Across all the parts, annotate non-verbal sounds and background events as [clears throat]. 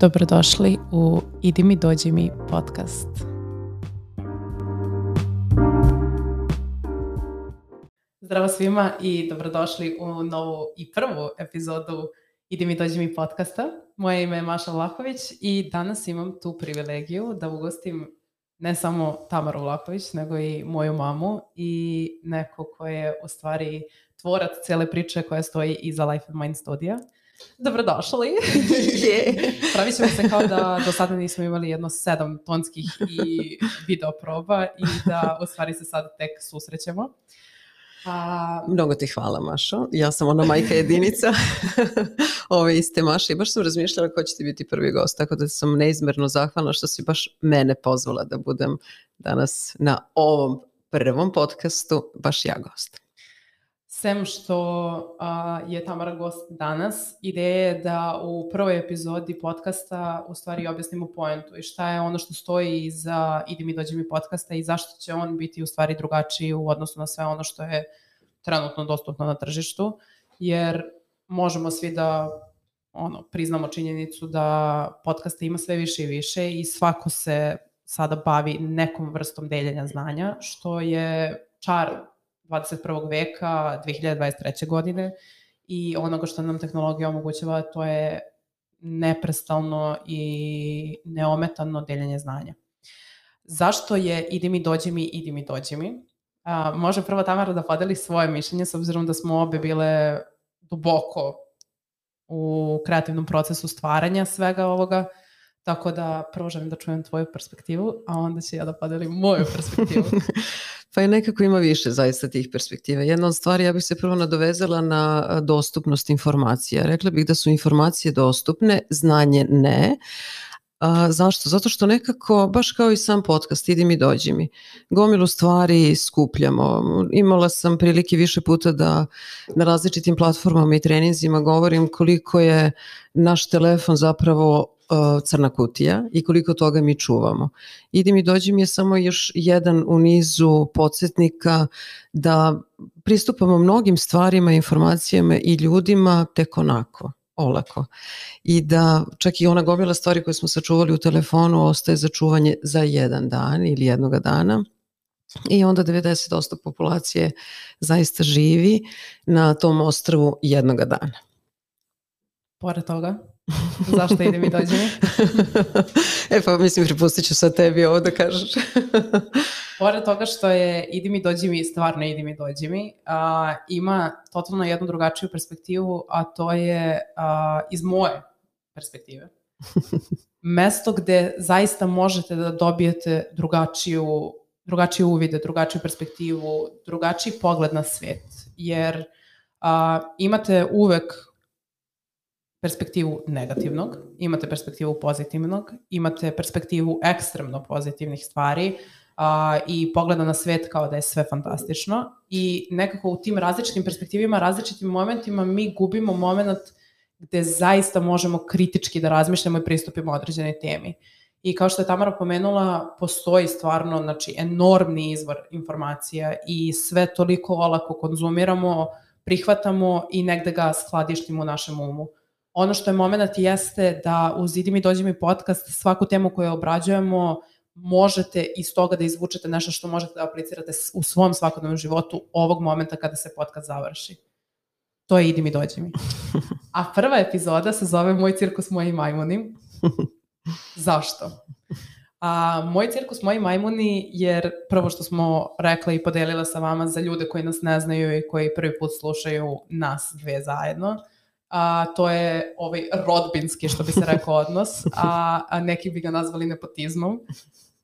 Dobrodošli u Idi mi dođi mi podcast. Zdravo svima i dobrodošli u novu i prvu epizodu Idi mi dođi mi podcasta. Moje ime je Maša Vlahović i danas imam tu privilegiju da ugostim ne samo Tamaru Vlahović, nego i moju mamu i neko ko je u stvari tvorac cele priče koja stoji iza Life of Mind studija. Dobrodošli. [laughs] Je. Pravit ćemo se kao da do sada nismo imali jedno sedam tonskih i video proba i da u stvari se sad tek susrećemo. A... Mnogo ti hvala Mašo. Ja sam ona majka [laughs] jedinica [laughs] ove iste Maše i baš sam razmišljala ko će ti biti prvi gost, tako da sam neizmerno zahvalna što si baš mene pozvala da budem danas na ovom prvom podcastu baš ja gost. Sem što a, je Tamara gost danas, ideja je da u prvoj epizodi podcasta u stvari objasnimo poentu i šta je ono što stoji iza Idi mi dođi mi podcasta i zašto će on biti u stvari drugačiji u odnosu na sve ono što je trenutno dostupno na tržištu, jer možemo svi da ono, priznamo činjenicu da podcasta ima sve više i više i svako se sada bavi nekom vrstom deljenja znanja, što je čar 21. veka, 2023. godine i onoga što nam tehnologija omogućava to je neprestalno i neometano deljenje znanja. Zašto je idi mi, dođi mi, idi mi, dođi mi? A, može prvo Tamara da podeli svoje mišljenje s obzirom da smo obe bile duboko u kreativnom procesu stvaranja svega ovoga, tako da prvo želim da čujem tvoju perspektivu, a onda će ja da podelim moju perspektivu. [laughs] Pa je nekako ima više zaista tih perspektiva. Jedna od stvari, ja bih se prvo nadovezala na dostupnost informacija. Rekla bih da su informacije dostupne, znanje ne. A, zašto? Zato što nekako, baš kao i sam podcast, idi mi, dođi mi, gomilu stvari skupljamo. Imala sam prilike više puta da na različitim platformama i treninzima govorim koliko je naš telefon zapravo crna kutija i koliko toga mi čuvamo. Idi mi dođi mi je samo još jedan u nizu podsjetnika da pristupamo mnogim stvarima, informacijama i ljudima tek onako olako. I da čak i ona gomila stvari koje smo sačuvali u telefonu ostaje za čuvanje za jedan dan ili jednoga dana. I onda 90% populacije zaista živi na tom ostrvu jednoga dana. Pored toga, Zašto ide mi dođe mi? [laughs] e pa mislim pripustit ću sad tebi ovo da kažeš. [laughs] Pored toga što je idi mi dođi mi, stvarno idi mi dođi mi, a, ima totalno jednu drugačiju perspektivu, a to je a, iz moje perspektive. [laughs] Mesto gde zaista možete da dobijete drugačiju, drugačiju uvide, drugačiju perspektivu, drugačiji pogled na svet. Jer a, imate uvek perspektivu negativnog, imate perspektivu pozitivnog, imate perspektivu ekstremno pozitivnih stvari a, i pogleda na svet kao da je sve fantastično i nekako u tim različitim perspektivima, različitim momentima mi gubimo moment gde zaista možemo kritički da razmišljamo i pristupimo određenoj temi. I kao što je Tamara pomenula, postoji stvarno znači, enormni izvor informacija i sve toliko olako konzumiramo, prihvatamo i negde ga skladištimo u našem umu. Ono što je moment jeste da uz Idi mi dođi mi podcast svaku temu koju obrađujemo možete iz toga da izvučete nešto što možete da aplicirate u svom svakodnevnom životu ovog momenta kada se podcast završi. To je Idi mi dođi mi. A prva epizoda se zove Moj cirkus, moji majmuni. Zašto? A, moj cirkus, moji majmuni, jer prvo što smo rekla i podelila sa vama za ljude koji nas ne znaju i koji prvi put slušaju nas dve zajedno, a, to je ovaj rodbinski, što bi se rekao, odnos, a, a neki bi ga nazvali nepotizmom.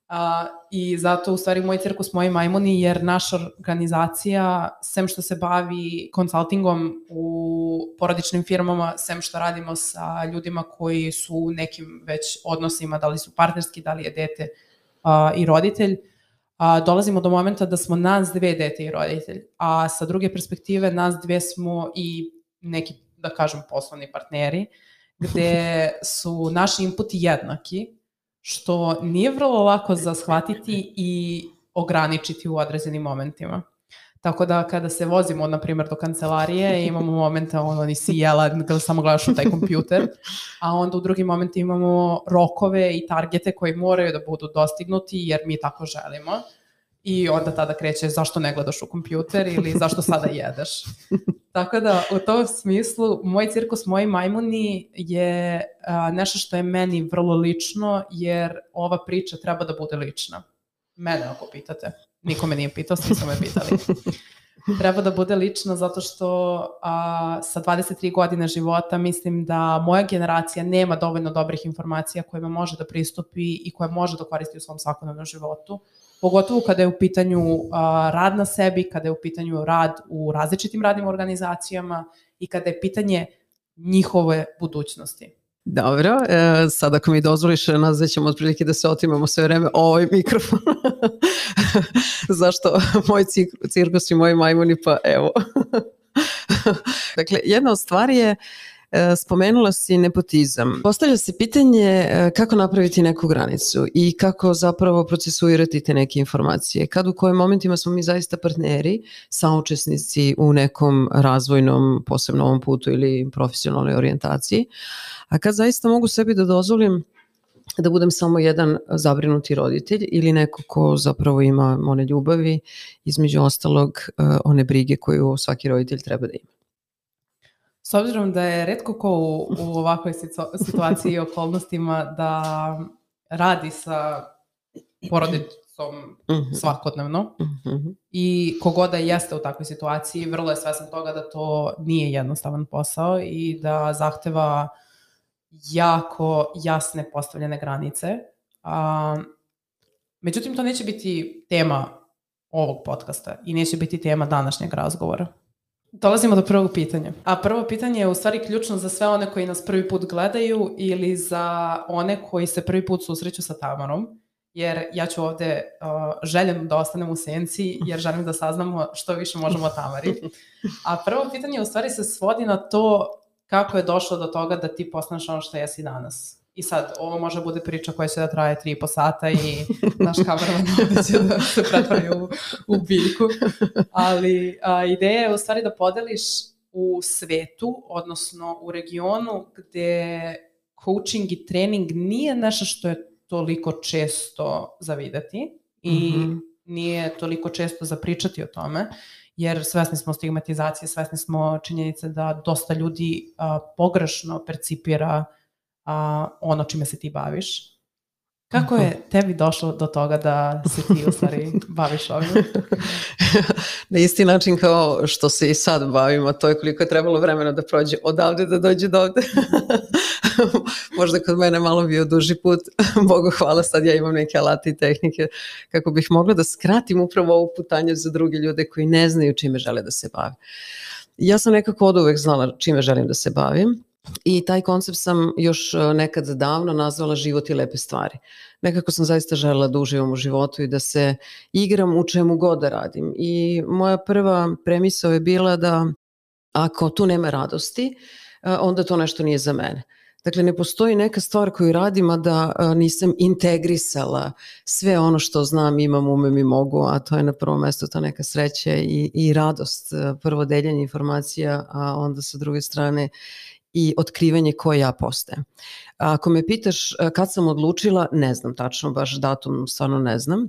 A, I zato u stvari moj cirkus, moji majmuni, jer naša organizacija, sem što se bavi konsultingom u porodičnim firmama, sem što radimo sa ljudima koji su u nekim već odnosima, da li su partnerski, da li je dete a, i roditelj, a, dolazimo do momenta da smo nas dve dete i roditelj, a sa druge perspektive nas dve smo i neki da kažem, poslovni partneri, gde [laughs] su naši inputi jednaki, što nije vrlo lako za shvatiti i ograničiti u određenim momentima. Tako da kada se vozimo, na primjer, do kancelarije, imamo momente ono, nisi jela, kada samo gledaš u taj kompjuter, a onda u drugim momenti imamo rokove i targete koji moraju da budu dostignuti jer mi tako želimo. I onda tada kreće zašto ne gledaš u kompjuter ili zašto sada jedeš. Tako da u tom smislu moj cirkus, moji majmuni je a, nešto što je meni vrlo lično jer ova priča treba da bude lična. Mene ako pitate. Niko me nije pitao, svi su me pitali. [laughs] Treba da bude lično zato što a, sa 23 godine života mislim da moja generacija nema dovoljno dobrih informacija kojima može da pristupi i koje može da koristi u svom svakodnevnom životu. Pogotovo kada je u pitanju rad na sebi, kada je u pitanju rad u različitim radnim organizacijama i kada je pitanje njihove budućnosti. Dobro, e, sad ako mi dozvoliš, nazvat ćemo otprilike da se otimamo sve vreme ovaj mikrofon. [laughs] Zašto moj cirkus i moji majmuni, pa evo. [laughs] dakle, jedna od stvari je e, spomenula si nepotizam. Postavlja se pitanje e, kako napraviti neku granicu i kako zapravo procesuirati te neke informacije. Kad u kojim momentima smo mi zaista partneri, saučesnici u nekom razvojnom, posebno ovom putu ili profesionalnoj orijentaciji, a kad zaista mogu sebi da dozvolim da budem samo jedan zabrinuti roditelj ili neko ko zapravo ima one ljubavi, između ostalog e, one brige koju svaki roditelj treba da ima. S obzirom da je redko ko u, u ovakvoj situaciji i okolnostima da radi sa porodicom mhm. svakodnevno mhm. i kogoda jeste u takvoj situaciji, vrlo je svesan toga da to nije jednostavan posao i da zahteva jako jasne postavljene granice. A, međutim, to neće biti tema ovog podcasta i neće biti tema današnjeg razgovora. Dolazimo do prvog pitanja. A prvo pitanje je u stvari ključno za sve one koji nas prvi put gledaju ili za one koji se prvi put susreću sa Tamarom. Jer ja ću ovde uh, željem da ostanem u senci jer želim da saznamo što više možemo o Tamari. A prvo pitanje u stvari se svodi na to kako je došlo do toga da ti postaneš ono što jesi danas. I sad, ovo može bude priča koja će da traje tri i po sata i [laughs] naš kameraman ovde će da se pretvori u, u biljku. Ali a, ideja je u stvari da podeliš u svetu, odnosno u regionu gde coaching i trening nije nešto što je toliko često zavidati i mm -hmm. nije toliko često zapričati o tome jer svesni smo stigmatizacije, svesni smo činjenice da dosta ljudi a, pogrešno percipira a, ono čime se ti baviš. Kako je tebi došlo do toga da se ti u stvari [laughs] baviš ovim? Na isti način kao što se i sad bavimo, to je koliko je trebalo vremena da prođe odavde da dođe do ovde. [laughs] Možda kod mene malo bio duži put, [laughs] Bogu hvala, sad ja imam neke alate i tehnike kako bih mogla da skratim upravo ovu putanje za druge ljude koji ne znaju čime žele da se bave. Ja sam nekako od uvek znala čime želim da se bavim I taj koncept sam još e, nekad davno nazvala život i lepe stvari. Nekako sam zaista želela da uživam u životu i da se igram u čemu god da radim. I moja prva premisao je bila da ako tu nema radosti, e, onda to nešto nije za mene. Dakle, ne postoji neka stvar koju radim, a da e, nisam integrisala sve ono što znam, imam, umem i mogu, a to je na prvom mestu ta neka sreća i, i radost, prvo deljenje informacija, a onda sa druge strane i otkrivanje ko ja postajem. Ako me pitaš e, kad sam odlučila, ne znam tačno, baš datum stvarno ne znam.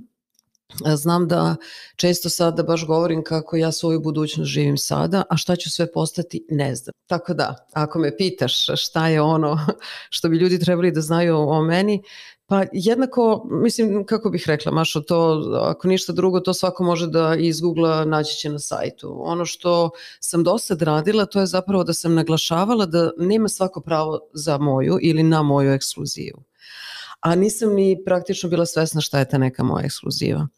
Znam da često sada baš govorim kako ja svoju budućnost živim sada, a šta ću sve postati, ne znam. Tako da, ako me pitaš šta je ono [laughs] što bi ljudi trebali da znaju o meni, Pa jednako, mislim, kako bih rekla, Mašo, to, ako ništa drugo, to svako može da izgoogla, naći će na sajtu. Ono što sam do sad radila, to je zapravo da sam naglašavala da nema svako pravo za moju ili na moju ekskluzivu. A nisam ni praktično bila svesna šta je ta neka moja ekskluziva.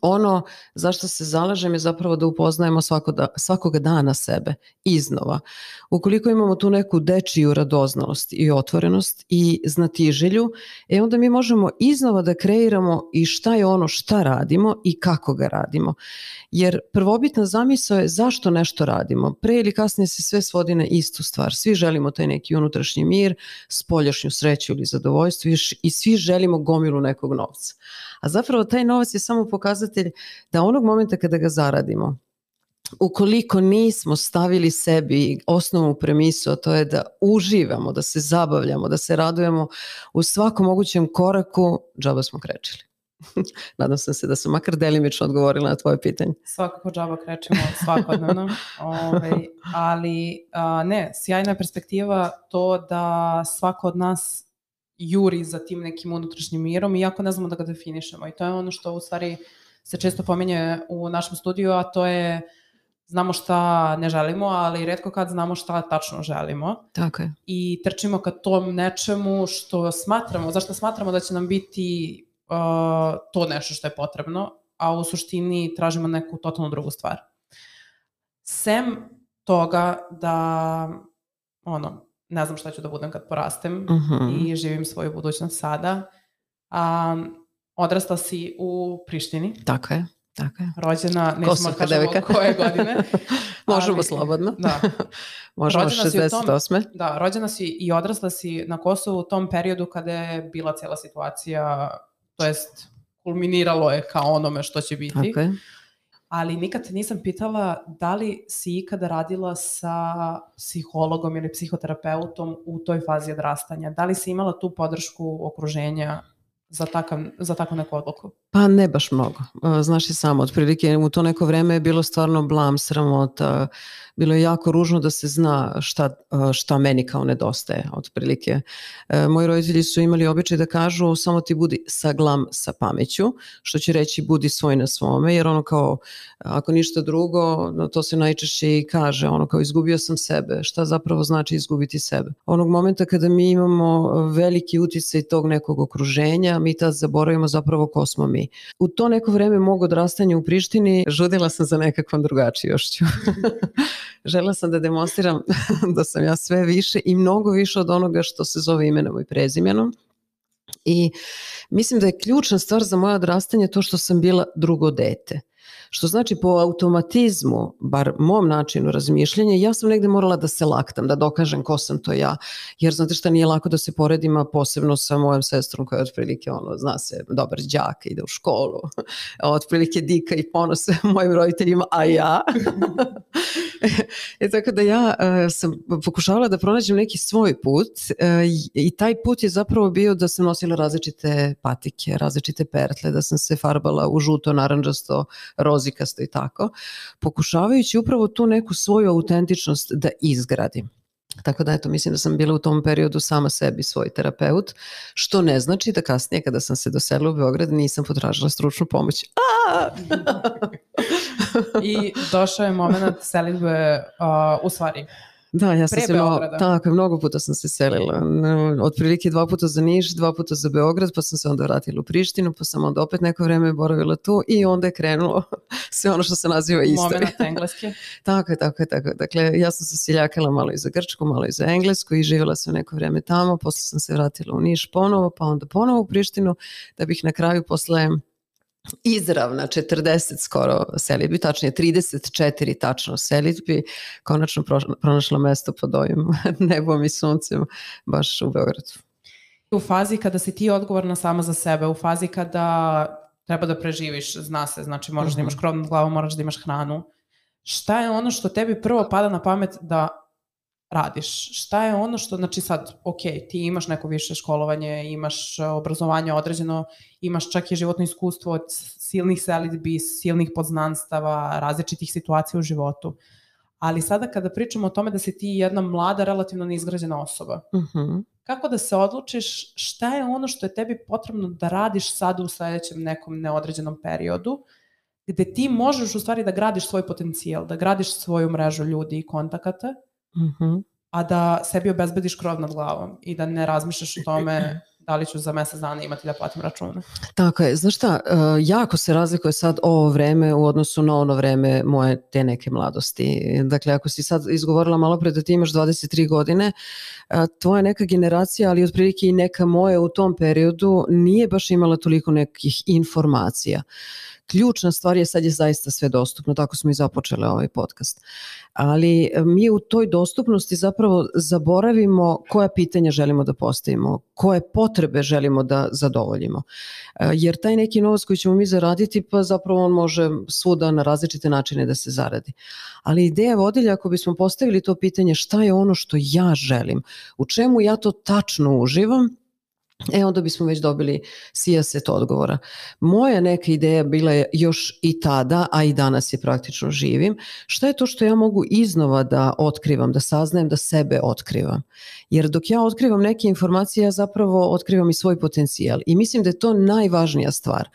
Ono zašto se zalažem je zapravo da upoznajemo svako da, svakoga dana sebe iznova. Ukoliko imamo tu neku dečiju radoznalost i otvorenost i znatiželju, e onda mi možemo iznova da kreiramo i šta je ono šta radimo i kako ga radimo. Jer prvobitna zamisao je zašto nešto radimo. Pre ili kasnije se sve svodi na istu stvar. Svi želimo taj neki unutrašnji mir, spoljašnju sreću ili zadovoljstvo i svi želimo gomilu nekog novca. A zapravo taj novac je samo pokazatelj da onog momenta kada ga zaradimo, ukoliko nismo stavili sebi osnovnu premisu, a to je da uživamo, da se zabavljamo, da se radujemo u svakom mogućem koraku, džaba smo krečili. [laughs] Nadam sam se da sam makar delimično odgovorila na tvoje pitanje. Svakako džaba krećemo svakodnevno, [laughs] ovaj, ali a, ne, sjajna perspektiva to da svako od nas juri za tim nekim unutrašnjim mirom iako ne znamo da ga definišemo i to je ono što u stvari se često pominje u našem studiju, a to je znamo šta ne želimo, ali redko kad znamo šta tačno želimo. Tako je. I trčimo ka tom nečemu što smatramo, zašto smatramo da će nam biti uh, to nešto što je potrebno, a u suštini tražimo neku totalno drugu stvar. Sem toga da, ono, ne znam šta ću da budem kad porastem uh Mhm. -huh. i živim svoju budućnost sada, um, odrastala si u Prištini, Tako je, tako je. rođena, nećemo da Kosovka kažemo koje godine. [laughs] Možemo ali- slobodno. Da, [laughs] Možemo Rođena si u tom- 68. da, rođena si i odrasla si na Kosovu u tom periodu kada je bila cijela situacija, to jest kulminiralo je kao onome što će biti. Tako je. ali nikad nisam pitala da li si ikada radila sa psihologom ili psihoterapeutom u toj fazi odrastanja. Da li si imala tu podršku okruženja za, takem, za tako neko odloko. Pa ne baš mnogo. E, Znaš i samo, otprilike u to neko vreme je bilo stvarno blam, sramota, bilo je jako ružno da se zna šta, e, šta meni kao nedostaje, otprilike. E, Moji roditelji su imali običaj da kažu samo ti budi saglam sa pameću, što će reći budi svoj na svome, jer ono kao, ako ništa drugo, to se najčešće i kaže, ono kao izgubio sam sebe, šta zapravo znači izgubiti sebe. Onog momenta kada mi imamo veliki uticaj tog nekog okruženja, mi tad zaboravimo zapravo ko smo mi. U to neko vreme mog odrastanja u Prištini žudila sam za nekakvom drugačijošću. [laughs] Žela sam da demonstriram [laughs] da sam ja sve više i mnogo više od onoga što se zove imenom i prezimenom. I mislim da je ključna stvar za moje odrastanje to što sam bila drugo dete. Što znači po automatizmu, bar mom načinu razmišljanja, ja sam negde morala da se laktam, da dokažem ko sam to ja. Jer znate šta nije lako da se poredim, posebno sa mojom sestrom koja je otprilike ono, zna se, dobar đak, ide u školu, [laughs] otprilike dika i ponose [laughs] mojim roditeljima, a ja. [laughs] e, tako da ja e, sam pokušavala da pronađem neki svoj put e, i- taj put je zapravo bio da sam nosila različite patike, različite pertle, da sam se farbala u žuto, naranđasto, rozikasto i tako, pokušavajući upravo tu neku svoju autentičnost da izgradim. Tako da eto, mislim da sam bila u tom periodu sama sebi svoj terapeut, što ne znači da kasnije kada sam se doselila u Beograd nisam potražila stručnu pomoć. I došao je moment selitbe, uh, u stvari, Da, ja sam Pre se mnogo, tako, mnogo puta sam se selila. Otprilike dva puta za Niš, dva puta za Beograd, pa sam se onda vratila u Prištinu, pa sam onda opet neko vreme boravila tu i onda je krenulo [laughs] sve ono što se naziva istorija. moment engleske. [laughs] Tako je, tako je, tako je. Dakle, ja sam se seljakala malo i za Grčku, malo i za Englesku i živjela sam neko vreme tamo, posle sam se vratila u Niš ponovo, pa onda ponovo u Prištinu, da bih na kraju posle izravna 40 skoro selitbi, tačnije 34 tačno selitbi, konačno pronašla mesto pod ovim [laughs] nebom i suncem baš u Beogradu. U fazi kada si ti odgovorna sama za sebe, u fazi kada treba da preživiš, zna se, znači moraš da imaš krov nad glavom, moraš da imaš hranu. Šta je ono što tebi prvo pada na pamet da radiš? Šta je ono što, znači sad, ok, ti imaš neko više školovanje, imaš e, obrazovanje određeno, imaš čak i životno iskustvo od silnih selitbi, silnih poznanstava, različitih situacija u životu. Ali sada kada pričamo o tome da si ti jedna mlada, relativno neizgrađena osoba, Mhm. kako da se odlučiš šta je ono što je tebi potrebno da radiš sada u sledećem nekom neodređenom periodu, gde ti možeš u stvari da gradiš svoj potencijal, da gradiš svoju mrežu ljudi i kontakata, Mhm. a da sebi obezbediš krov nad glavom i da ne razmišljaš o tome [clears throat] da li ću za mesec dana imati da platim račune. Tako je, znaš šta, e, jako se razlikuje sad ovo vreme u odnosu na ono vreme moje te neke mladosti. Dakle, ako si sad izgovorila malo pre da ti imaš 23 godine, e, tvoja neka generacija, ali otprilike i neka moja u tom periodu nije baš imala toliko nekih informacija. Ključna stvar je sad je zaista sve dostupno, tako smo i započeli ovaj podcast. Ali e, mi u toj dostupnosti zapravo zaboravimo koja pitanja želimo da postavimo, koje potrebe želimo da zadovoljimo. E, jer taj neki novac koji ćemo mi zaraditi, pa zapravo on može svuda na različite načine da se zaradi. Ali ideja vodilja, ako bismo postavili to pitanje šta je ono što ja želim, u čemu ja to tačno uživam, E onda bismo već dobili sijaset odgovora. Moja neka ideja bila je još i tada, a i danas je praktično živim, šta je to što ja mogu iznova da otkrivam, da saznajem, da sebe otkrivam. Jer dok ja otkrivam neke informacije, ja zapravo otkrivam i svoj potencijal. I mislim da je to najvažnija stvar.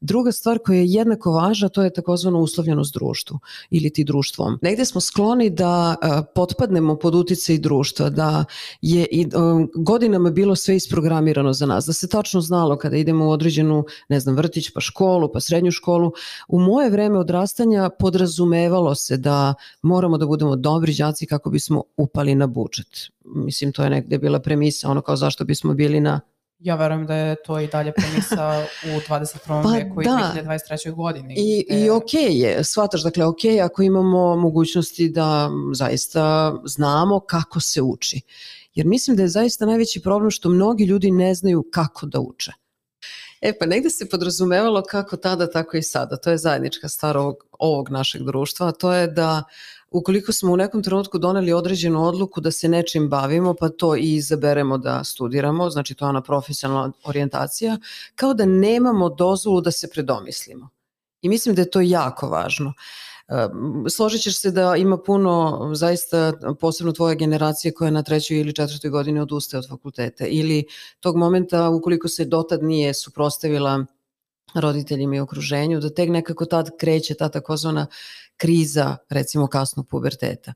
Druga stvar koja je jednako važna, to je takozvano uslovljenost društvu ili ti društvom. Negde smo skloni da potpadnemo pod uticaj društva, da je i, godinama bilo sve isprogramirano za nas, da se tačno znalo kada idemo u određenu, ne znam, vrtić, pa školu, pa srednju školu. U moje vreme odrastanja podrazumevalo se da moramo da budemo dobri đaci kako bismo upali na budžet. Mislim, to je negde bila premisa, ono kao zašto bismo bili na Ja verujem da je to i dalje premisa u 21. [laughs] Pa veku da. i 2023. godini. I, e... i ok je, shvataš, dakle ok ako imamo mogućnosti da zaista znamo kako se uči. Jer mislim da je zaista najveći problem što mnogi ljudi ne znaju kako da uče. E pa negde se podrazumevalo kako tada, tako i sada. To je zajednička stvar ovog, ovog našeg društva, a to je da ukoliko smo u nekom trenutku doneli određenu odluku da se nečim bavimo, pa to i izaberemo da studiramo, znači to je ona profesionalna orijentacija, kao da nemamo dozvolu da se predomislimo. I mislim da je to jako važno. Uh, Složit ćeš se da ima puno, zaista posebno tvoje generacije koja na trećoj ili četvrtoj godini odustaje od fakulteta ili tog momenta ukoliko se dotad nije suprostavila roditeljima i okruženju, da tek nekako tad kreće ta takozvana kriza, recimo kasnog puberteta.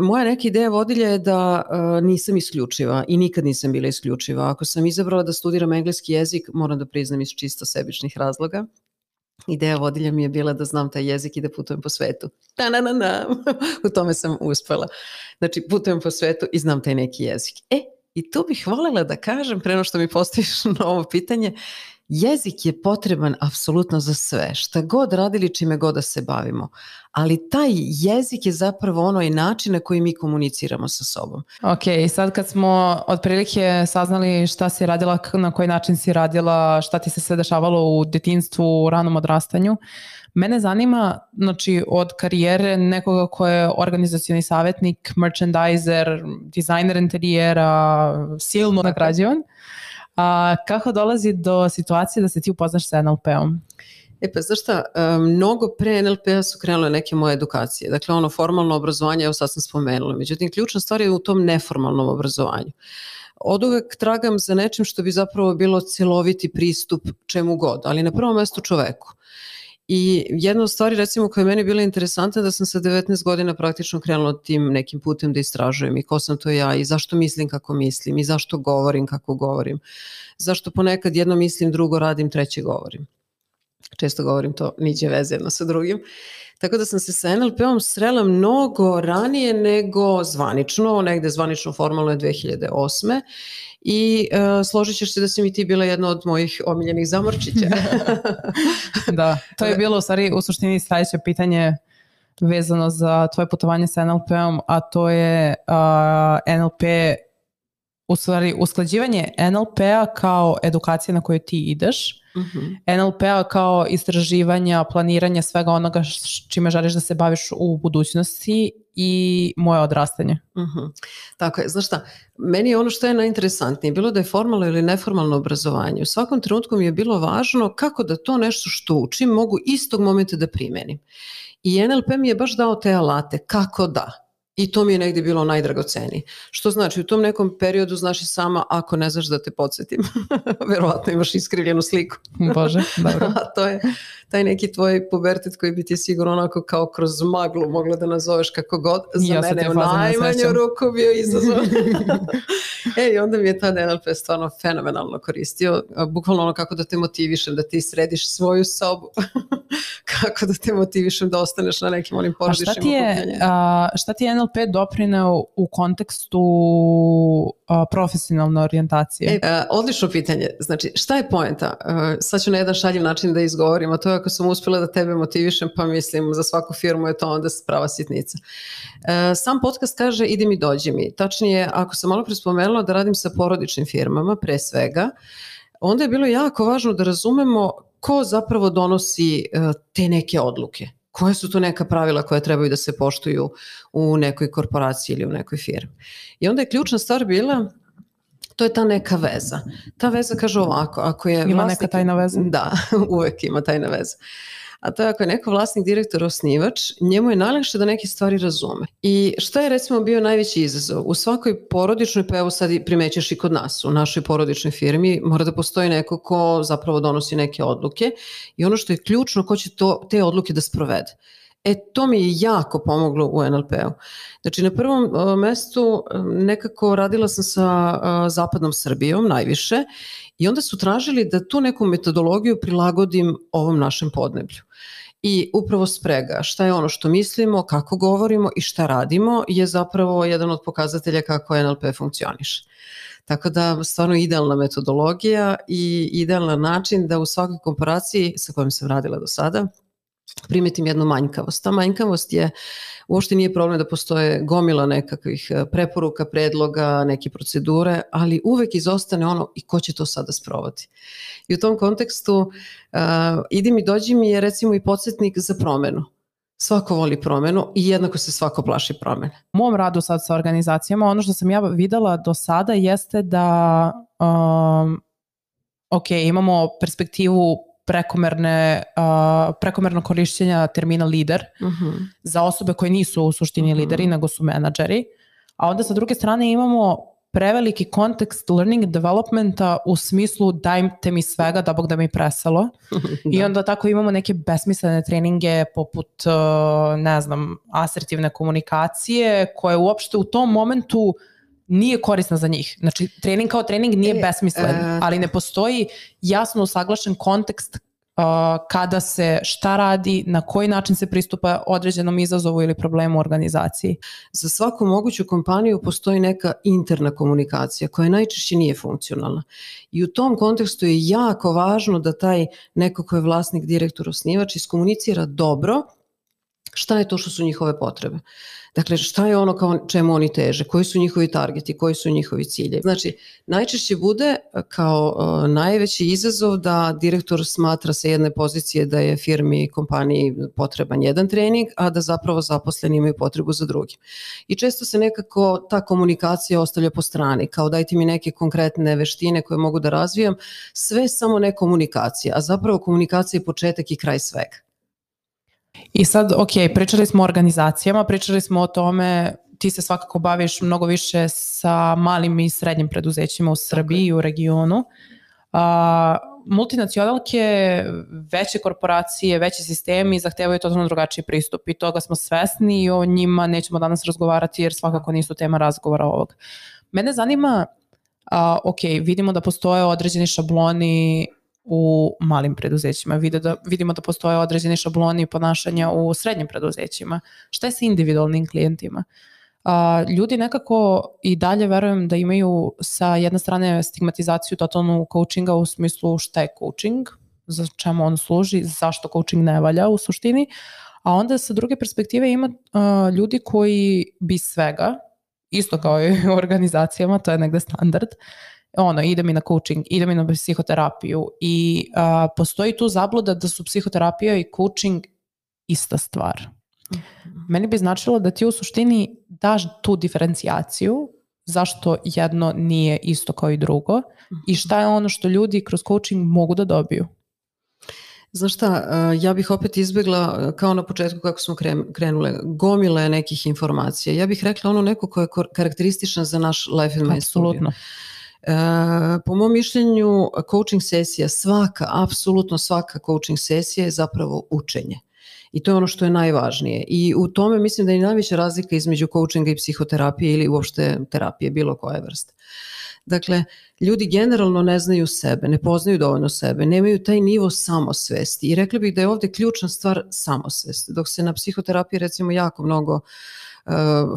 Moja neka ideja vodilja je da nisam isključiva i nikad nisam bila isključiva. Ako sam izabrala da studiram engleski jezik, moram da priznam iz čisto sebičnih razloga, Ideja vodilja mi je bila da znam taj jezik i da putujem po svetu. Da, na, na, na. [laughs] U tome sam uspela. Znači, putujem po svetu i znam taj neki jezik. E, i tu bih voljela da kažem, preno što mi postaviš [laughs] na ovo pitanje, jezik je potreban apsolutno za sve, šta god radili čime god da se bavimo, ali taj jezik je zapravo ono i način na koji mi komuniciramo sa sobom. Ok, i sad kad smo otprilike saznali šta si radila, na koji način si radila, šta ti se sve dešavalo u detinstvu, u ranom odrastanju, Mene zanima, znači, od karijere nekoga ko je organizacioni savjetnik, merchandiser, dizajner interijera, silno nagrađivan. A, kako dolazi do situacije da se ti upoznaš sa NLP-om? E pa znaš šta, mnogo pre NLP-a su krenule neke moje edukacije. Dakle, ono formalno obrazovanje, evo sad sam spomenula. Međutim, ključna stvar je u tom neformalnom obrazovanju. Od uvek tragam za nečim što bi zapravo bilo celoviti pristup čemu god, ali na prvom mestu čoveku. I jedna od stvari recimo koja je meni bila interesantna da sam sa 19 godina praktično krenula tim nekim putem da istražujem i ko sam to ja i zašto mislim kako mislim i zašto govorim kako govorim. Zašto ponekad jedno mislim, drugo radim, treće govorim. Često govorim to, niđe veze jedno sa drugim. Tako da sam se sa NLP-om srela mnogo ranije nego zvanično, negde zvanično formalno je 2008 i uh, složit ćeš se da si mi ti bila jedna od mojih omiljenih zamorčića. [laughs] da, to je bilo u stvari u suštini sledeće pitanje vezano za tvoje putovanje sa NLP-om, a to je uh, NLP u stvari usklađivanje NLP-a kao edukacija na koju ti ideš, uh mhm. -huh. NLP-a kao istraživanja, planiranja svega onoga čime želiš da se baviš u budućnosti i moje odrastanje. Uh mhm. -huh. Tako je, znaš šta, meni je ono što je najinteresantnije, bilo da je formalno ili neformalno obrazovanje, u svakom trenutku mi je bilo važno kako da to nešto što učim mogu istog momenta da primenim. I NLP mi je baš dao te alate, kako da. I to mi je negde bilo najdragocenije. Što znači, u tom nekom periodu znaš i sama, ako ne znaš da te podsjetim, [laughs] verovatno imaš iskrivljenu sliku. Bože, [laughs] dobro. To je taj neki tvoj pubertet koji bi ti sigurno onako kao kroz maglu mogla da nazoveš kako god. Za ja mene u najmanju ruku bio izazov. [laughs] e, i onda mi je ta NLP stvarno fenomenalno koristio. Bukvalno ono kako da te motivišem, da ti središ svoju sobu. [laughs] kako da te motivišem da ostaneš na nekim onim porodičnim okupljanja. A šta ti je, NLP NLP doprineo u kontekstu a, profesionalne orijentacije? E, a, odlično pitanje. Znači, šta je poenta? A, sad ću na jedan šaljiv način da izgovorim, a to je ako sam uspela da tebe motivišem, pa mislim za svaku firmu je to onda prava sitnica. A, sam podcast kaže ide mi, dođi mi. Tačnije, ako sam malo prespomenula da radim sa porodičnim firmama, pre svega, onda je bilo jako važno da razumemo ko zapravo donosi te neke odluke koje su to neka pravila koja trebaju da se poštuju u nekoj korporaciji ili u nekoj firmi. I onda je ključna stvar bila to je ta neka veza. Ta veza kaže ovako, ako je Ima vlasnik, neka tajna veza? Da, [laughs] uvek ima tajna veza a to je ako je neko vlasnik, direktor, osnivač, njemu je najlakše da neke stvari razume. I šta je recimo bio najveći izazov? U svakoj porodičnoj, pa evo sad primećeš i kod nas, u našoj porodičnoj firmi, mora da postoji neko ko zapravo donosi neke odluke i ono što je ključno, ko će to, te odluke da sprovede. E, to mi je jako pomoglo u NLP-u. Znači, na prvom uh, mestu uh, nekako radila sam sa uh, zapadnom Srbijom najviše i onda su tražili da tu neku metodologiju prilagodim ovom našem podneblju. I upravo sprega šta je ono što mislimo, kako govorimo i šta radimo je zapravo jedan od pokazatelja kako NLP funkcioniše. Tako da stvarno idealna metodologija i idealan način da u svakoj komparaciji sa kojom sam radila do sada primetim jednu manjkavost. Ta manjkavost je, uopšte nije problem da postoje gomila nekakvih e, preporuka, predloga, neke procedure, ali uvek izostane ono i ko će to sada sprovati. I u tom kontekstu uh, idi mi, dođi mi je recimo i podsjetnik za promenu. Svako voli promenu i jednako se svako plaši promene. U mom radu sad sa organizacijama, ono što sam ja videla do sada jeste da um, ok, imamo perspektivu prekomerne, uh, prekomerno korišćenja termina lider uh mhm. -huh. za osobe koje nisu u suštini uh mhm. -huh. lideri, nego su menadžeri. A onda sa druge strane imamo preveliki kontekst learning developmenta u smislu dajte mi svega da bog da mi preselo. [laughs] da. I onda tako imamo neke besmislene treninge poput, uh, ne znam, asertivne komunikacije koje uopšte u tom momentu nije korisna za njih. Znači, trening kao trening nije e, besmislen, e, ali ne postoji jasno usaglašen kontekst uh, kada se šta radi, na koji način se pristupa određenom izazovu ili problemu u organizaciji. Za svaku moguću kompaniju postoji neka interna komunikacija koja najčešće nije funkcionalna. I u tom kontekstu je jako važno da taj neko ko je vlasnik, direktor, osnivač iskomunicira dobro šta je to što su njihove potrebe. Dakle, šta je ono kao čemu oni teže, koji su njihovi targeti, koji su njihovi ciljevi. Znači, najčešće bude e, kao uh, najveći izazov da direktor smatra sa jedne pozicije da je firmi i kompaniji potreban jedan trening, a da zapravo zaposleni imaju potrebu za drugi. I često se nekako ta komunikacija ostavlja po strani, kao dajte mi neke konkretne veštine koje mogu da razvijam, sve samo ne komunikacija, a zapravo komunikacija je početak i kraj svega. I sad, ok, pričali smo o organizacijama, pričali smo o tome, ti se svakako baviš mnogo više sa malim i srednjim preduzećima u Srbiji i u regionu. Uh, multinacionalke, veće korporacije, veći sistemi zahtevaju totalno drugačiji pristup i toga smo svesni i o njima nećemo danas razgovarati jer svakako nisu tema razgovora ovog. Mene zanima, uh, ok, vidimo da postoje određeni šabloni u malim preduzećima. Vide da, vidimo da postoje određeni šabloni ponašanja u srednjim preduzećima. Šta je sa individualnim klijentima? A, ljudi nekako i dalje verujem da imaju sa jedne strane stigmatizaciju totalnu coachinga u smislu šta je coaching, za čemu on služi, zašto coaching ne valja u suštini, a onda sa druge perspektive ima a, ljudi koji bi svega, isto kao i u organizacijama, to je negde standard, ono, ide mi na coaching, ide mi na psihoterapiju i a, postoji tu zabluda da su psihoterapija i coaching ista stvar. -hmm. Meni bi značilo da ti u suštini daš tu diferencijaciju zašto jedno nije isto kao i drugo i šta je ono što ljudi kroz coaching mogu da dobiju. Znaš šta, ja bih opet izbegla kao na početku kako smo krenule, gomile nekih informacija. Ja bih rekla ono neko koje je karakteristično za naš Life and Mind Apsolutno. Studio. E, po mom mišljenju, coaching sesija, svaka, apsolutno svaka coaching sesija je zapravo učenje. I to je ono što je najvažnije. I u tome mislim da je najveća razlika između coachinga i psihoterapije ili uopšte terapije, bilo koje vrste. Dakle, ljudi generalno ne znaju sebe, ne poznaju dovoljno sebe, nemaju taj nivo samosvesti i rekla bih da je ovde ključna stvar samosvest. Dok se na psihoterapiji recimo jako mnogo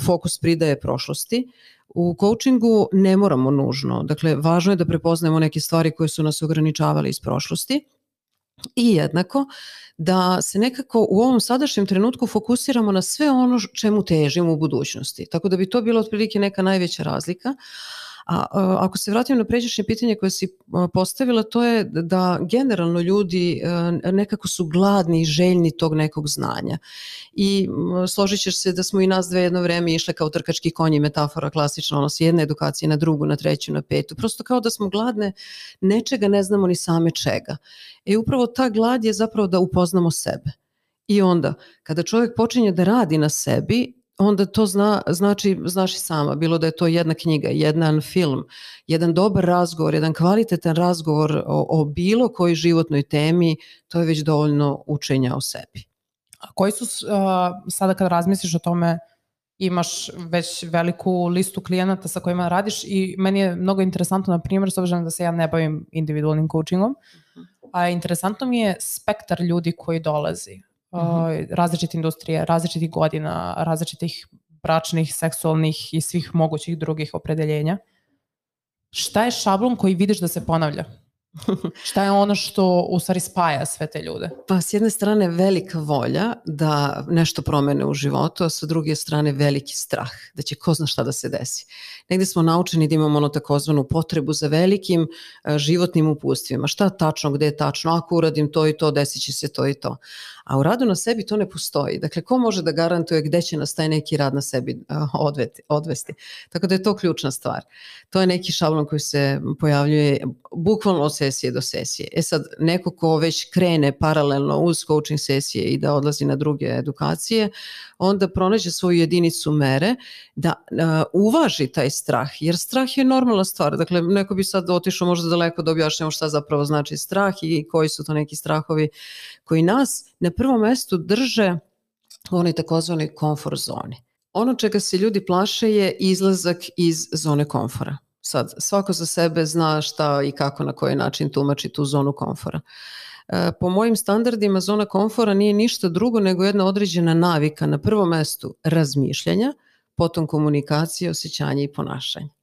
fokus pridaje prošlosti. U coachingu ne moramo nužno, dakle važno je da prepoznajemo neke stvari koje su nas ograničavale iz prošlosti i jednako da se nekako u ovom sadašnjem trenutku fokusiramo na sve ono čemu težimo u budućnosti. Tako da bi to bilo otprilike neka najveća razlika. A, ako se vratim na pređašnje pitanje koje si postavila, to je da generalno ljudi e, nekako su gladni i željni tog nekog znanja. I složit ćeš se da smo i nas dve jedno vreme išle kao trkački konji, metafora klasična, ono s jedne edukacije na drugu, na treću, na petu. Prosto kao da smo gladne nečega, ne znamo ni same čega. E upravo ta glad je zapravo da upoznamo sebe. I onda, kada čovjek počinje da radi na sebi, onda to zna, znači, znaš i sama, bilo da je to jedna knjiga, jedan film, jedan dobar razgovor, jedan kvalitetan razgovor o, o bilo kojoj životnoj temi, to je već dovoljno učenja o sebi. A koji su, uh, sada kad razmisliš o tome, imaš već veliku listu klijenata sa kojima radiš i meni je mnogo interesantno, na primjer, s obzirom da se ja ne bavim individualnim coachingom, mhm. a interesantno mi je spektar ljudi koji dolazi mm -hmm. različite industrije, različitih godina, različitih bračnih, seksualnih i svih mogućih drugih opredeljenja. Šta je šablon koji vidiš da se ponavlja? [laughs] Šta je ono što u stvari spaja sve te ljude? Pa s jedne strane velika volja da nešto promene u životu, a sa druge strane veliki strah da će ko zna šta da se desi. Negde smo naučeni da imamo ono takozvanu potrebu za velikim uh, životnim upustvima. Šta tačno, gde je tačno, ako uradim to i to, desit će se to i to a u radu na sebi to ne postoji. Dakle, ko može da garantuje gde će nas taj neki rad na sebi odveti, odvesti? Tako da je to ključna stvar. To je neki šablon koji se pojavljuje bukvalno od sesije do sesije. E sad, neko ko već krene paralelno uz coaching sesije i da odlazi na druge edukacije, onda pronađe svoju jedinicu mere da uh, uvaži taj strah, jer strah je normalna stvar. Dakle, neko bi sad otišao možda daleko da objašnjamo šta zapravo znači strah i koji su to neki strahovi koji nas na prvom mestu drže u onoj takozvanoj komfort zoni. Ono čega se ljudi plaše je izlazak iz zone komfora. Sad, svako za sebe zna šta i kako na koji način tumači tu zonu komfora. E, po mojim standardima zona komfora nije ništa drugo nego jedna određena navika na prvom mestu razmišljanja, potom komunikacije, osjećanja i ponašanja.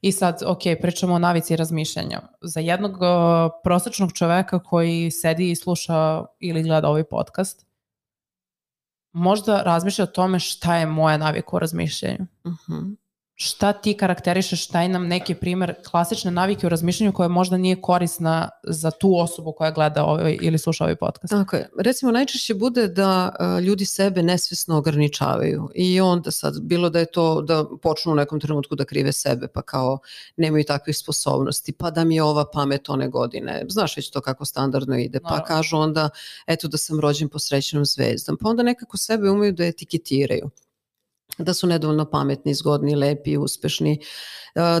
I sad, ok, pričamo o navici razmišljanja. Za jednog uh, prosečnog čoveka koji sedi i sluša ili gleda ovaj podcast, možda razmišlja o tome šta je moja navika u razmišljanju. Uh mhm. -huh šta ti karakterišeš, taj nam neki primer klasične navike u razmišljanju koja možda nije korisna za tu osobu koja gleda ovaj, ili sluša ovaj podcast. Tako je. Recimo najčešće bude da uh, ljudi sebe nesvesno ograničavaju i onda sad bilo da je to da počnu u nekom trenutku da krive sebe pa kao nemaju takvih sposobnosti pa da mi je ova pamet one godine. Znaš već to kako standardno ide. Pa Naravno. kažu onda eto da sam rođen po srećnom zvezdom. Pa onda nekako sebe umeju da etiketiraju da su nedovoljno pametni, zgodni, lepi, uspešni,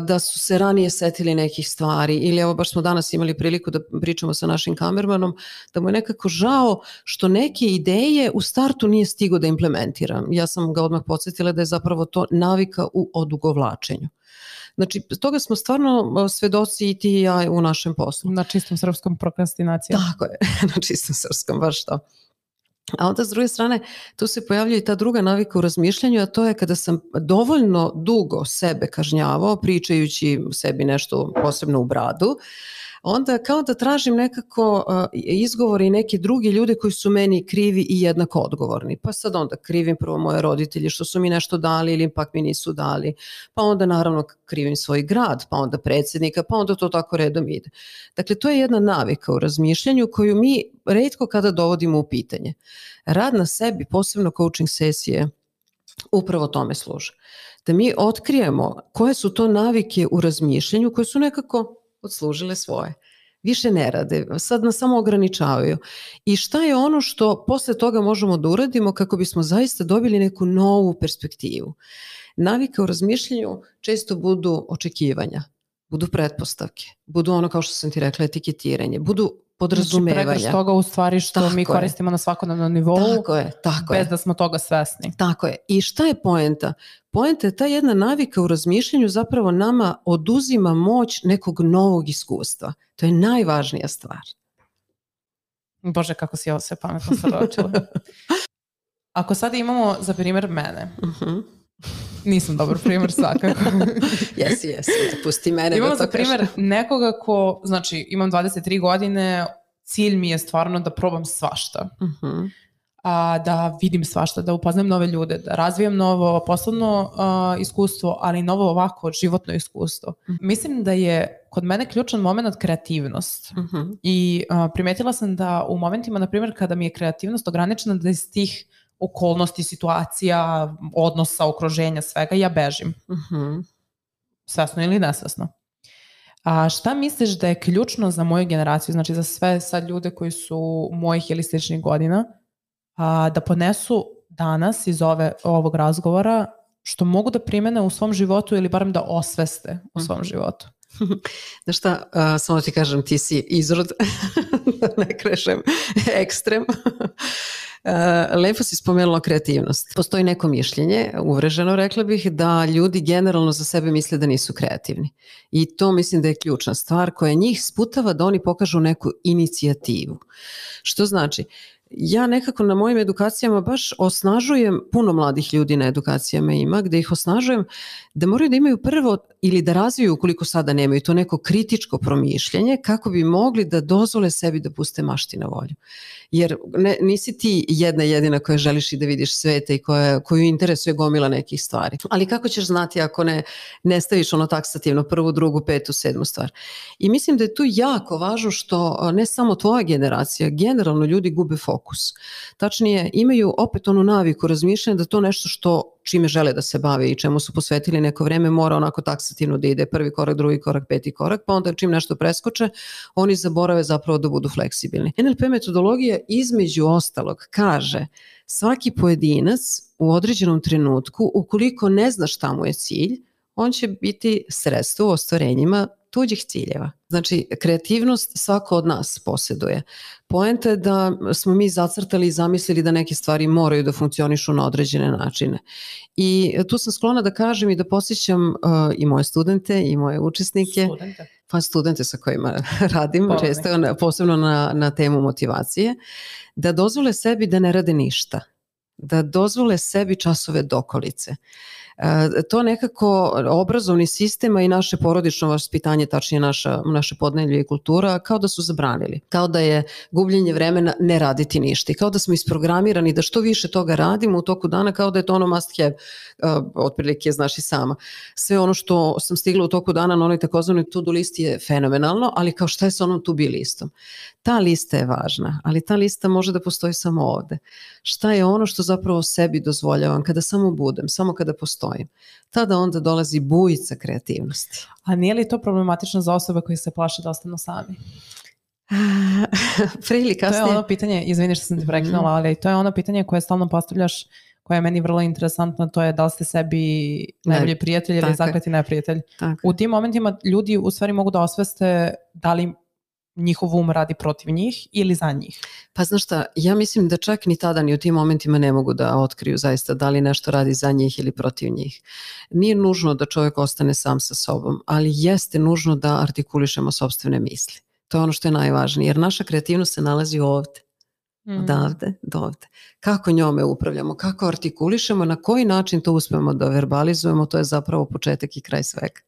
da su se ranije setili nekih stvari ili evo baš smo danas imali priliku da pričamo sa našim kamermanom da mu je nekako žao što neke ideje u startu nije stigo da implementira. Ja sam ga odmah podsjetila da je zapravo to navika u odugovlačenju. Znači, toga smo stvarno svedoci i ti i ja u našem poslu. Na čistom srpskom prokrastinacijom. Tako je, [laughs] na čistom srpskom, baš to. A onda s druge strane tu se pojavljuje i ta druga navika u razmišljanju, a to je kada sam dovoljno dugo sebe kažnjavao pričajući sebi nešto posebno u bradu, onda kao da tražim nekako izgovore i neke drugi ljude koji su meni krivi i jednako odgovorni. Pa sad onda krivim prvo moje roditelje što su mi nešto dali ili pak mi nisu dali. Pa onda naravno krivim svoj grad, pa onda predsednika, pa onda to tako redom ide. Dakle, to je jedna navika u razmišljanju koju mi redko kada dovodimo u pitanje. Rad na sebi, posebno coaching sesije, upravo tome služe. Da mi otkrijemo koje su to navike u razmišljanju koje su nekako odslužile svoje. Više ne rade, sad nas samo ograničavaju. I šta je ono što posle toga možemo da uradimo kako bismo zaista dobili neku novu perspektivu? Navika u razmišljanju često budu očekivanja, budu pretpostavke, budu ono kao što sam ti rekla etiketiranje, budu podrazumevanja. Znači pregrš toga u stvari što tako mi koristimo je. na svakodnevnom nivou tako je, tako bez je. da smo toga svesni. Tako je. I šta je poenta? Poenta je ta jedna navika u razmišljanju zapravo nama oduzima moć nekog novog iskustva. To je najvažnija stvar. Bože, kako si ovo sve pametno soročila. [laughs] Ako sada imamo za primjer mene, uh mhm. -huh. Nisam dobar primjer svakako. [laughs] jesi, jesi, pusti mene Imam da to za primjer nekoga ko, znači imam 23 godine, cilj mi je stvarno da probam svašta. Mhm. a, da vidim svašta, da upoznam nove ljude, da razvijem novo poslovno a, iskustvo, ali i novo ovako životno iskustvo. Mislim da je kod mene ključan moment kreativnost. Mhm. I a, primetila sam da u momentima, na primjer, kada mi je kreativnost ograničena, da iz tih okolnosti, situacija, odnosa, okruženja, svega, ja bežim. Mhm. Svesno ili nesvesno. A šta misliš da je ključno za moju generaciju, znači za sve sad ljude koji su mojih ili sličnih godina, a, da ponesu danas iz ove, ovog razgovora što mogu da primene u svom životu ili barem da osveste u svom životu? [laughs] Znaš šta, a, samo ti kažem, ti si izrod, [laughs] da ne krešem, [laughs] ekstrem. A, lepo si spomenula kreativnost. Postoji neko mišljenje, uvreženo rekla bih, da ljudi generalno za sebe misle da nisu kreativni. I to mislim da je ključna stvar koja njih sputava da oni pokažu neku inicijativu. Što znači, ja nekako na mojim edukacijama baš osnažujem, puno mladih ljudi na edukacijama ima, gde ih osnažujem da moraju da imaju prvo ili da razviju ukoliko sada nemaju to neko kritičko promišljanje kako bi mogli da dozvole sebi da puste mašti na volju. Jer ne, nisi ti jedna jedina koja želiš i da vidiš sveta i koja, koju interesuje gomila nekih stvari. Ali kako ćeš znati ako ne, ne staviš ono taksativno prvu, drugu, petu, sedmu stvar. I mislim da je tu jako važno što ne samo tvoja generacija, generalno ljudi gube fokus. Tačnije, imaju opet onu naviku razmišljanja da to nešto što čime žele da se bave i čemu su posvetili neko vreme mora onako taksativno da ide prvi korak, drugi korak, peti korak, pa onda čim nešto preskoče, oni zaborave zapravo da budu fleksibilni. NLP metodologija između ostalog kaže svaki pojedinac u određenom trenutku, ukoliko ne zna šta mu je cilj, on će biti sredstvo u ostvarenjima tuđih ciljeva. Znači, kreativnost svako od nas posjeduje. Poenta je da smo mi zacrtali i zamislili da neke stvari moraju da funkcionišu na određene načine. I tu sam sklona da kažem i da posjećam uh, i moje studente i moje učesnike, Studente. pa studente sa kojima [laughs] radim, Polovne. često na- posebno na, na temu motivacije, da dozvole sebi da ne rade ništa da dozvole sebi časove dokolice. E, to nekako obrazovni sistem a i naše porodično vaspitanje, tačnije naša, naše podnelje i kultura, kao da su zabranili. Kao da je gubljenje vremena ne raditi ništa. I kao da smo isprogramirani da što više toga radimo u toku dana, kao da je to ono must have, uh, otprilike znaš i sama. Sve ono što sam stigla u toku dana na onoj takozvanoj to-do listi je fenomenalno, ali kao šta je sa onom to-be listom? Ta lista je važna, ali ta lista može da postoji samo ovde. Šta je ono što zapravo sebi dozvoljavam kada samo budem, samo kada postojim? Tada onda dolazi bujica kreativnosti. A nije li to problematično za osobe koji se plaše da ostanu sami? [laughs] Pre ili To je kasnije... ono pitanje, izvini što sam te prekinula, ali to je ono pitanje koje stalno postavljaš koje je meni vrlo interesantno, to je da li ste sebi najbolji prijatelj ili zakleti neprijatelj. Tako. U tim momentima ljudi u stvari mogu da osveste da li njihov um radi protiv njih ili za njih. Pa znaš šta, ja mislim da čak ni tada ni u tim momentima ne mogu da otkriju zaista da li nešto radi za njih ili protiv njih. Nije nužno da čovjek ostane sam sa sobom, ali jeste nužno da artikulišemo sobstvene misli. To je ono što je najvažnije, jer naša kreativnost se nalazi ovde, Mm. odavde do ovde. Kako njome upravljamo, kako artikulišemo, na koji način to uspemo da verbalizujemo, to je zapravo početak i kraj svega.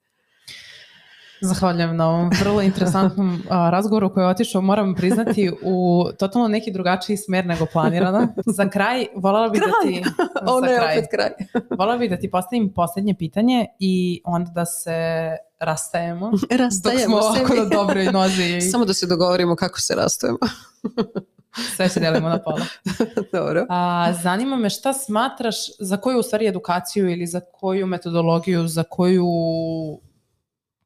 Zahvaljujem na ovom vrlo interesantnom a, razgovoru koji je otišao, moram priznati, u totalno neki drugačiji smer nego planirano. Za kraj, voljela bih da ti... Ono je kraj. opet kraj. Voljela bih da ti postavim posljednje pitanje i onda da se rastajemo. Dok smo Rastajemo ovako na dobroj nozi [laughs] Samo da se dogovorimo kako se rastajemo. [laughs] sve se delimo na pola. Dobro. A, zanima me šta smatraš, za koju u stvari edukaciju ili za koju metodologiju, za koju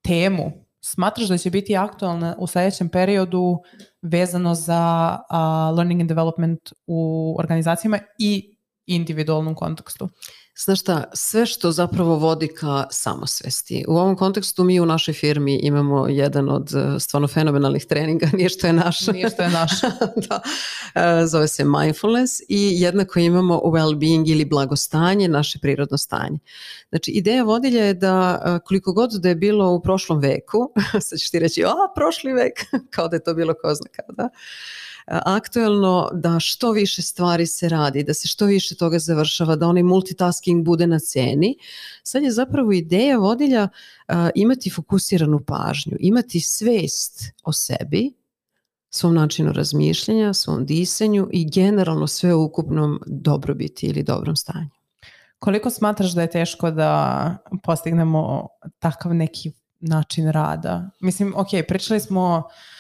temu smatraš da će biti aktualna u sledećem periodu vezano za a, learning and development u organizacijama i individualnom kontekstu? Znaš šta, sve što zapravo vodi ka samosvesti. U ovom kontekstu mi u našoj firmi imamo jedan od eh, stvarno fenomenalnih treninga, [laughs] nije što je naš. Nije što je naš. [laughs] da, e, zove se mindfulness i jednako imamo well-being ili blagostanje, naše prirodno stanje. Znači, ideja vodilja je da e, koliko god da je bilo u prošlom veku, [laughs] sad ćeš ti reći, a, prošli vek, kao da je to bilo ko zna kada, aktuelno da što više stvari se radi, da se što više toga završava, da onaj multitasking bude na ceni. Sad je zapravo ideja vodilja imati fokusiranu pažnju, imati svest o sebi, svom načinu razmišljanja, svom disanju i generalno sve u ukupnom dobrobiti ili dobrom stanju. Koliko smatraš da je teško da postignemo takav neki način rada? Mislim, ok, pričali smo, uh,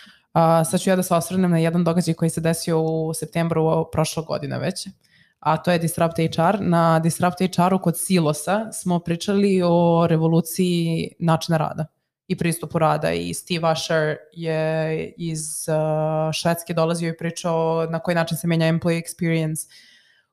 sad ću ja da se osvrnem na jedan događaj koji se desio u septembru prošle godine već, a to je Disrupt HR. Na Disrupt HR-u kod Silosa smo pričali o revoluciji načina rada i pristupu rada i Steve Usher je iz uh, Švedske dolazio i pričao na koji način se menja employee experience.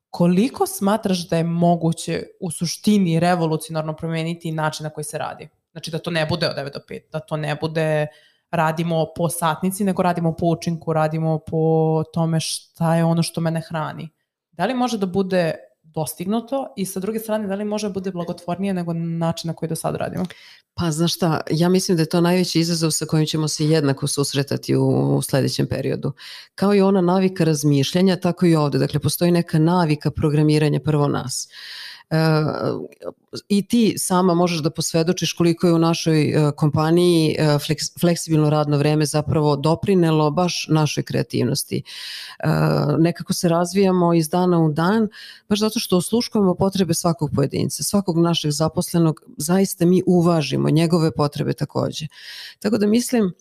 Koliko smatraš da je moguće u suštini revolucionarno promeniti način na koji se radi? Znači da to ne bude od 9 do 5, da to ne bude radimo po satnici, nego radimo po učinku, radimo po tome šta je ono što mene hrani. Da li može da bude dostignuto i sa druge strane da li može da bude blagotvornije nego način na koji do sad radimo? Pa znaš šta, ja mislim da je to najveći izazov sa kojim ćemo se jednako susretati u sledećem periodu. Kao i ona navika razmišljanja, tako i ovde. Dakle, postoji neka navika programiranja prvo nas. E, i ti sama možeš da posvedočiš koliko je u našoj e, kompaniji e, fleksibilno radno vreme zapravo doprinelo baš našoj kreativnosti. Nekako se razvijamo iz dana u dan, baš zato što osluškujemo potrebe svakog pojedinca, svakog našeg zaposlenog, zaista mi uvažimo njegove potrebe takođe. Tako da mislim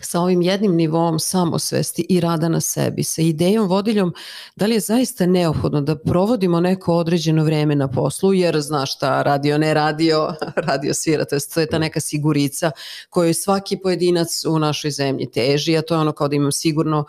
sa ovim jednim nivom samosvesti i rada na sebi, sa idejom vodiljom da li je zaista neophodno da provodimo neko određeno vreme na poslu, jer znaš šta, radio ne radio, [laughs] radio svira, to je, to je ta neka sigurica koju svaki pojedinac u našoj zemlji teži, a to je ono kao da imam sigurno,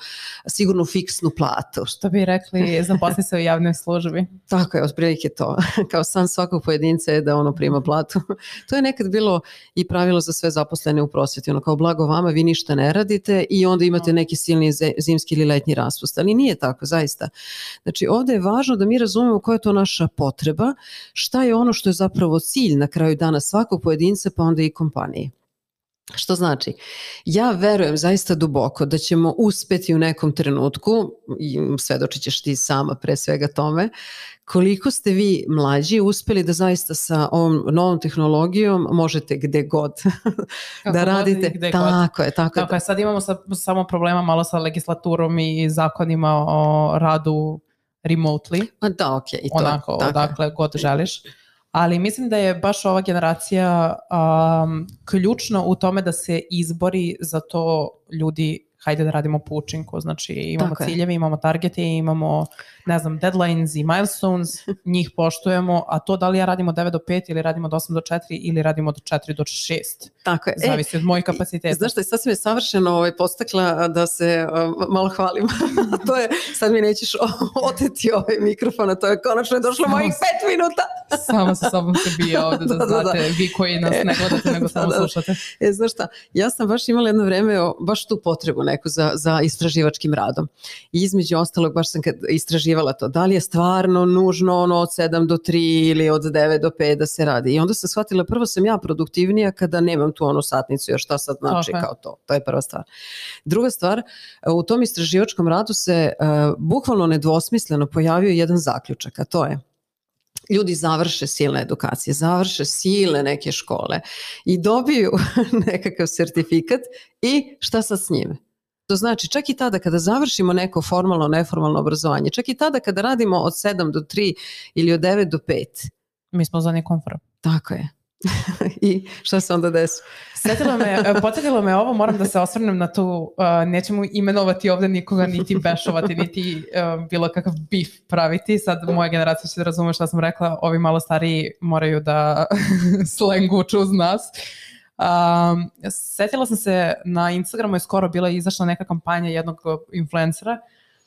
sigurno fiksnu platu. Što bi rekli, zaposli se u javnoj službi. [laughs] Tako je, otprilike to. [laughs] Kao san svakog pojedinca je da ono prima platu. to je nekad bilo i pravilo za sve zaposlene u prosveti, ono kao blago vama, vi ništa ne radite i onda imate neki silni zimski ili letnji raspust, ali nije tako zaista. Znači ovde je važno da mi razumemo koja je to naša potreba, šta je ono što je zapravo cilj na kraju dana svakog pojedinca pa onda i kompanije. Što znači, ja verujem zaista duboko da ćemo uspeti u nekom trenutku, i svedočit ćeš ti sama pre svega tome, koliko ste vi mlađi uspeli da zaista sa ovom novom tehnologijom možete gde god [laughs] da radite. Gde tako god. je, tako, tako je. Sad imamo sa, samo problema malo sa legislaturom i zakonima o radu remotely. A da, ok. I to, Onako, tako. odakle god želiš ali mislim da je baš ova generacija um, ključna u tome da se izbori za to ljudi hajde da radimo po učinku, znači imamo Tako ciljeve, je. imamo targete, imamo, ne znam, deadlines i milestones, [laughs] njih poštujemo, a to da li ja radimo 9 do 5 ili radimo od 8 do 4 ili radimo od 4 do 6. Tako je. Zavisi e, od mojih kapaciteta. Znaš šta, sad si me savršeno ovaj, postakla da se uh, malo hvalim. [laughs] to je, sad mi nećeš oteti ovaj mikrofon, a to je konačno je došlo samo, mojih 5 minuta. [laughs] samo sa sobom se bije ovde da, da, da znate, da, da. vi koji nas ne gledate, nego da, samo da, slušate. E, znaš šta, ja sam baš imala jedno vreme baš tu potrebu neku za, za istraživačkim radom. I između ostalog, baš sam kad istraživala to, da li je stvarno nužno ono od 7 do 3 ili od 9 do 5 da se radi. I onda sam shvatila, prvo sam ja produktivnija kada nemam tu onu satnicu, još šta sad znači okay. kao to. To je prva stvar. Druga stvar, u tom istraživačkom radu se uh, bukvalno nedvosmisleno pojavio jedan zaključak, a to je ljudi završe silne edukacije, završe silne neke škole i dobiju [laughs] nekakav sertifikat i šta sad s njime? To znači čak i tada kada završimo neko formalno, neformalno obrazovanje, čak i tada kada radimo od 7 do 3 ili od 9 do 5. Mi smo za komfor. Tako je. [laughs] I šta se onda desi? Sjetilo me, e, potegalo me ovo, moram da se osvrnem na to, uh, nećemo imenovati ovde nikoga, niti bešovati, niti uh, bilo kakav bif praviti. Sad moja generacija će da razume šta sam rekla, ovi malo stariji moraju da [laughs] slengu uču uz nas. Um, setila sam se, na Instagramu je skoro bila izašla neka kampanja jednog influencera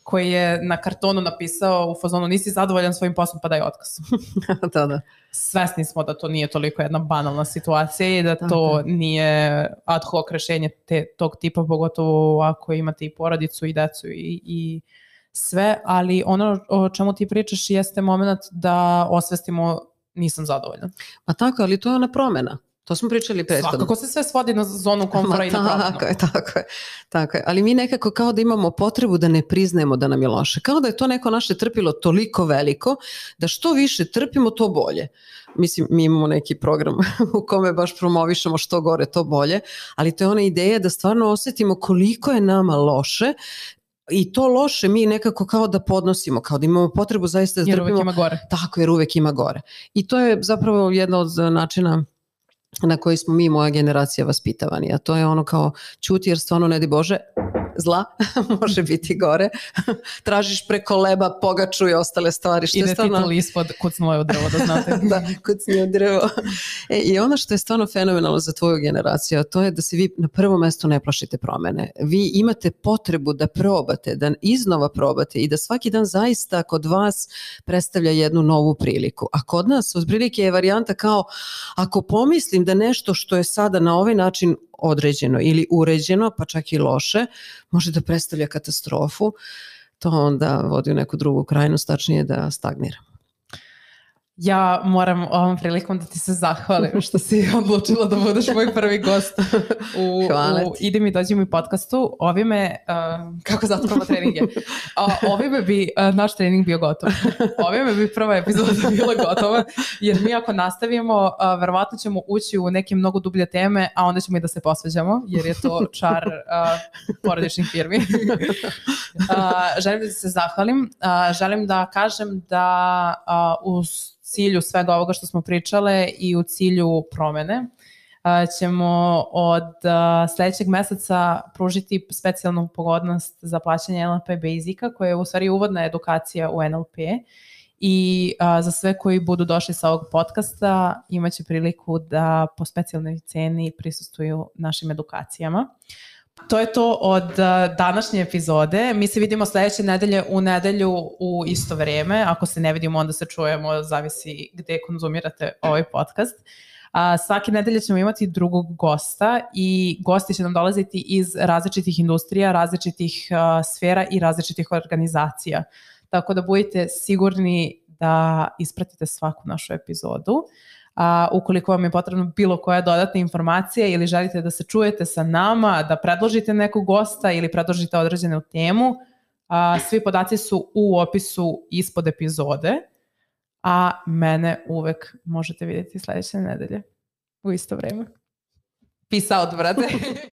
koji je na kartonu napisao u fazonu nisi zadovoljan svojim poslom pa daj otkaz. [laughs] [laughs] da, da. Svesni smo da to nije toliko jedna banalna situacija i da to Aha. nije ad hoc rešenje te, tog tipa, pogotovo ako imate i porodicu i decu i, i sve, ali ono o čemu ti pričaš jeste moment da osvestimo nisam zadovoljan. Pa tako, ali to je ona promena To smo pričali prethodno. Svakako se sve svodi na zonu komfora [laughs] i na tako je, tako je, tako je. Ali mi nekako kao da imamo potrebu da ne priznajemo da nam je loše. Kao da je to neko naše trpilo toliko veliko, da što više trpimo, to bolje. Mislim, mi imamo neki program [laughs] u kome baš promovišemo što gore, to bolje, ali to je ona ideja da stvarno osetimo koliko je nama loše i to loše mi nekako kao da podnosimo, kao da imamo potrebu zaista da Jer trpimo. uvek ima gore. Tako, jer uvek ima gore. I to je zapravo jedna od načina na koji smo mi, moja generacija, vaspitavani. A to je ono kao čuti jer stvarno, ne di Bože, zla [laughs] može biti gore. [laughs] Tražiš preko leba pogaču i ostale stvari. Što je Ide stvarno... titul ispod kucnuo je u drvo, da znate. [laughs] da, kucni u drvo. E, I ono što je stvarno fenomenalno za tvoju generaciju, a to je da se vi na prvo mesto ne plašite promene. Vi imate potrebu da probate, da iznova probate i da svaki dan zaista kod vas predstavlja jednu novu priliku. A kod nas od prilike je varijanta kao ako pomislim da nešto što je sada na ovaj način određeno ili uređeno, pa čak i loše, može da predstavlja katastrofu, to onda vodi u neku drugu krajnost, tačnije da stagnira. Ja moram ovom prilikom da ti se zahvalim što si [laughs] odlučila da budeš moj prvi gost u, Hvala u. Idi mi dođi mi podcastu. Ovime, uh, kako zapravo trening je, uh, ovime bi uh, naš trening bio gotov. Ovime bi prva epizoda [laughs] bila gotova, jer mi ako nastavimo, uh, verovatno ćemo ući u neke mnogo dublje teme, a onda ćemo i da se posveđamo, jer je to čar uh, porodičnih firmi. [laughs] uh, želim da se zahvalim. Uh, želim da kažem da uh, uz cilju svega ovoga što smo pričale i u cilju promene ćemo od sledećeg meseca pružiti specijalnu pogodnost za plaćanje NLP Basica koja je u stvari uvodna edukacija u NLP i za sve koji budu došli sa ovog podcasta imaće priliku da po specijalnoj ceni prisustuju našim edukacijama. To je to od a, današnje epizode. Mi se vidimo sledeće nedelje u nedelju u isto vreme. Ako se ne vidimo, onda se čujemo, zavisi gde konzumirate ovaj podcast. A, svake nedelje ćemo imati drugog gosta i gosti će nam dolaziti iz različitih industrija, različitih a, sfera i različitih organizacija. Tako da budite sigurni da ispratite svaku našu epizodu. A, ukoliko vam je potrebno bilo koja dodatna informacija ili želite da se čujete sa nama, da predložite nekog gosta ili predložite određenu temu, a, svi podaci su u opisu ispod epizode, a mene uvek možete vidjeti sledeće nedelje u isto vreme. Peace out, brate. [laughs]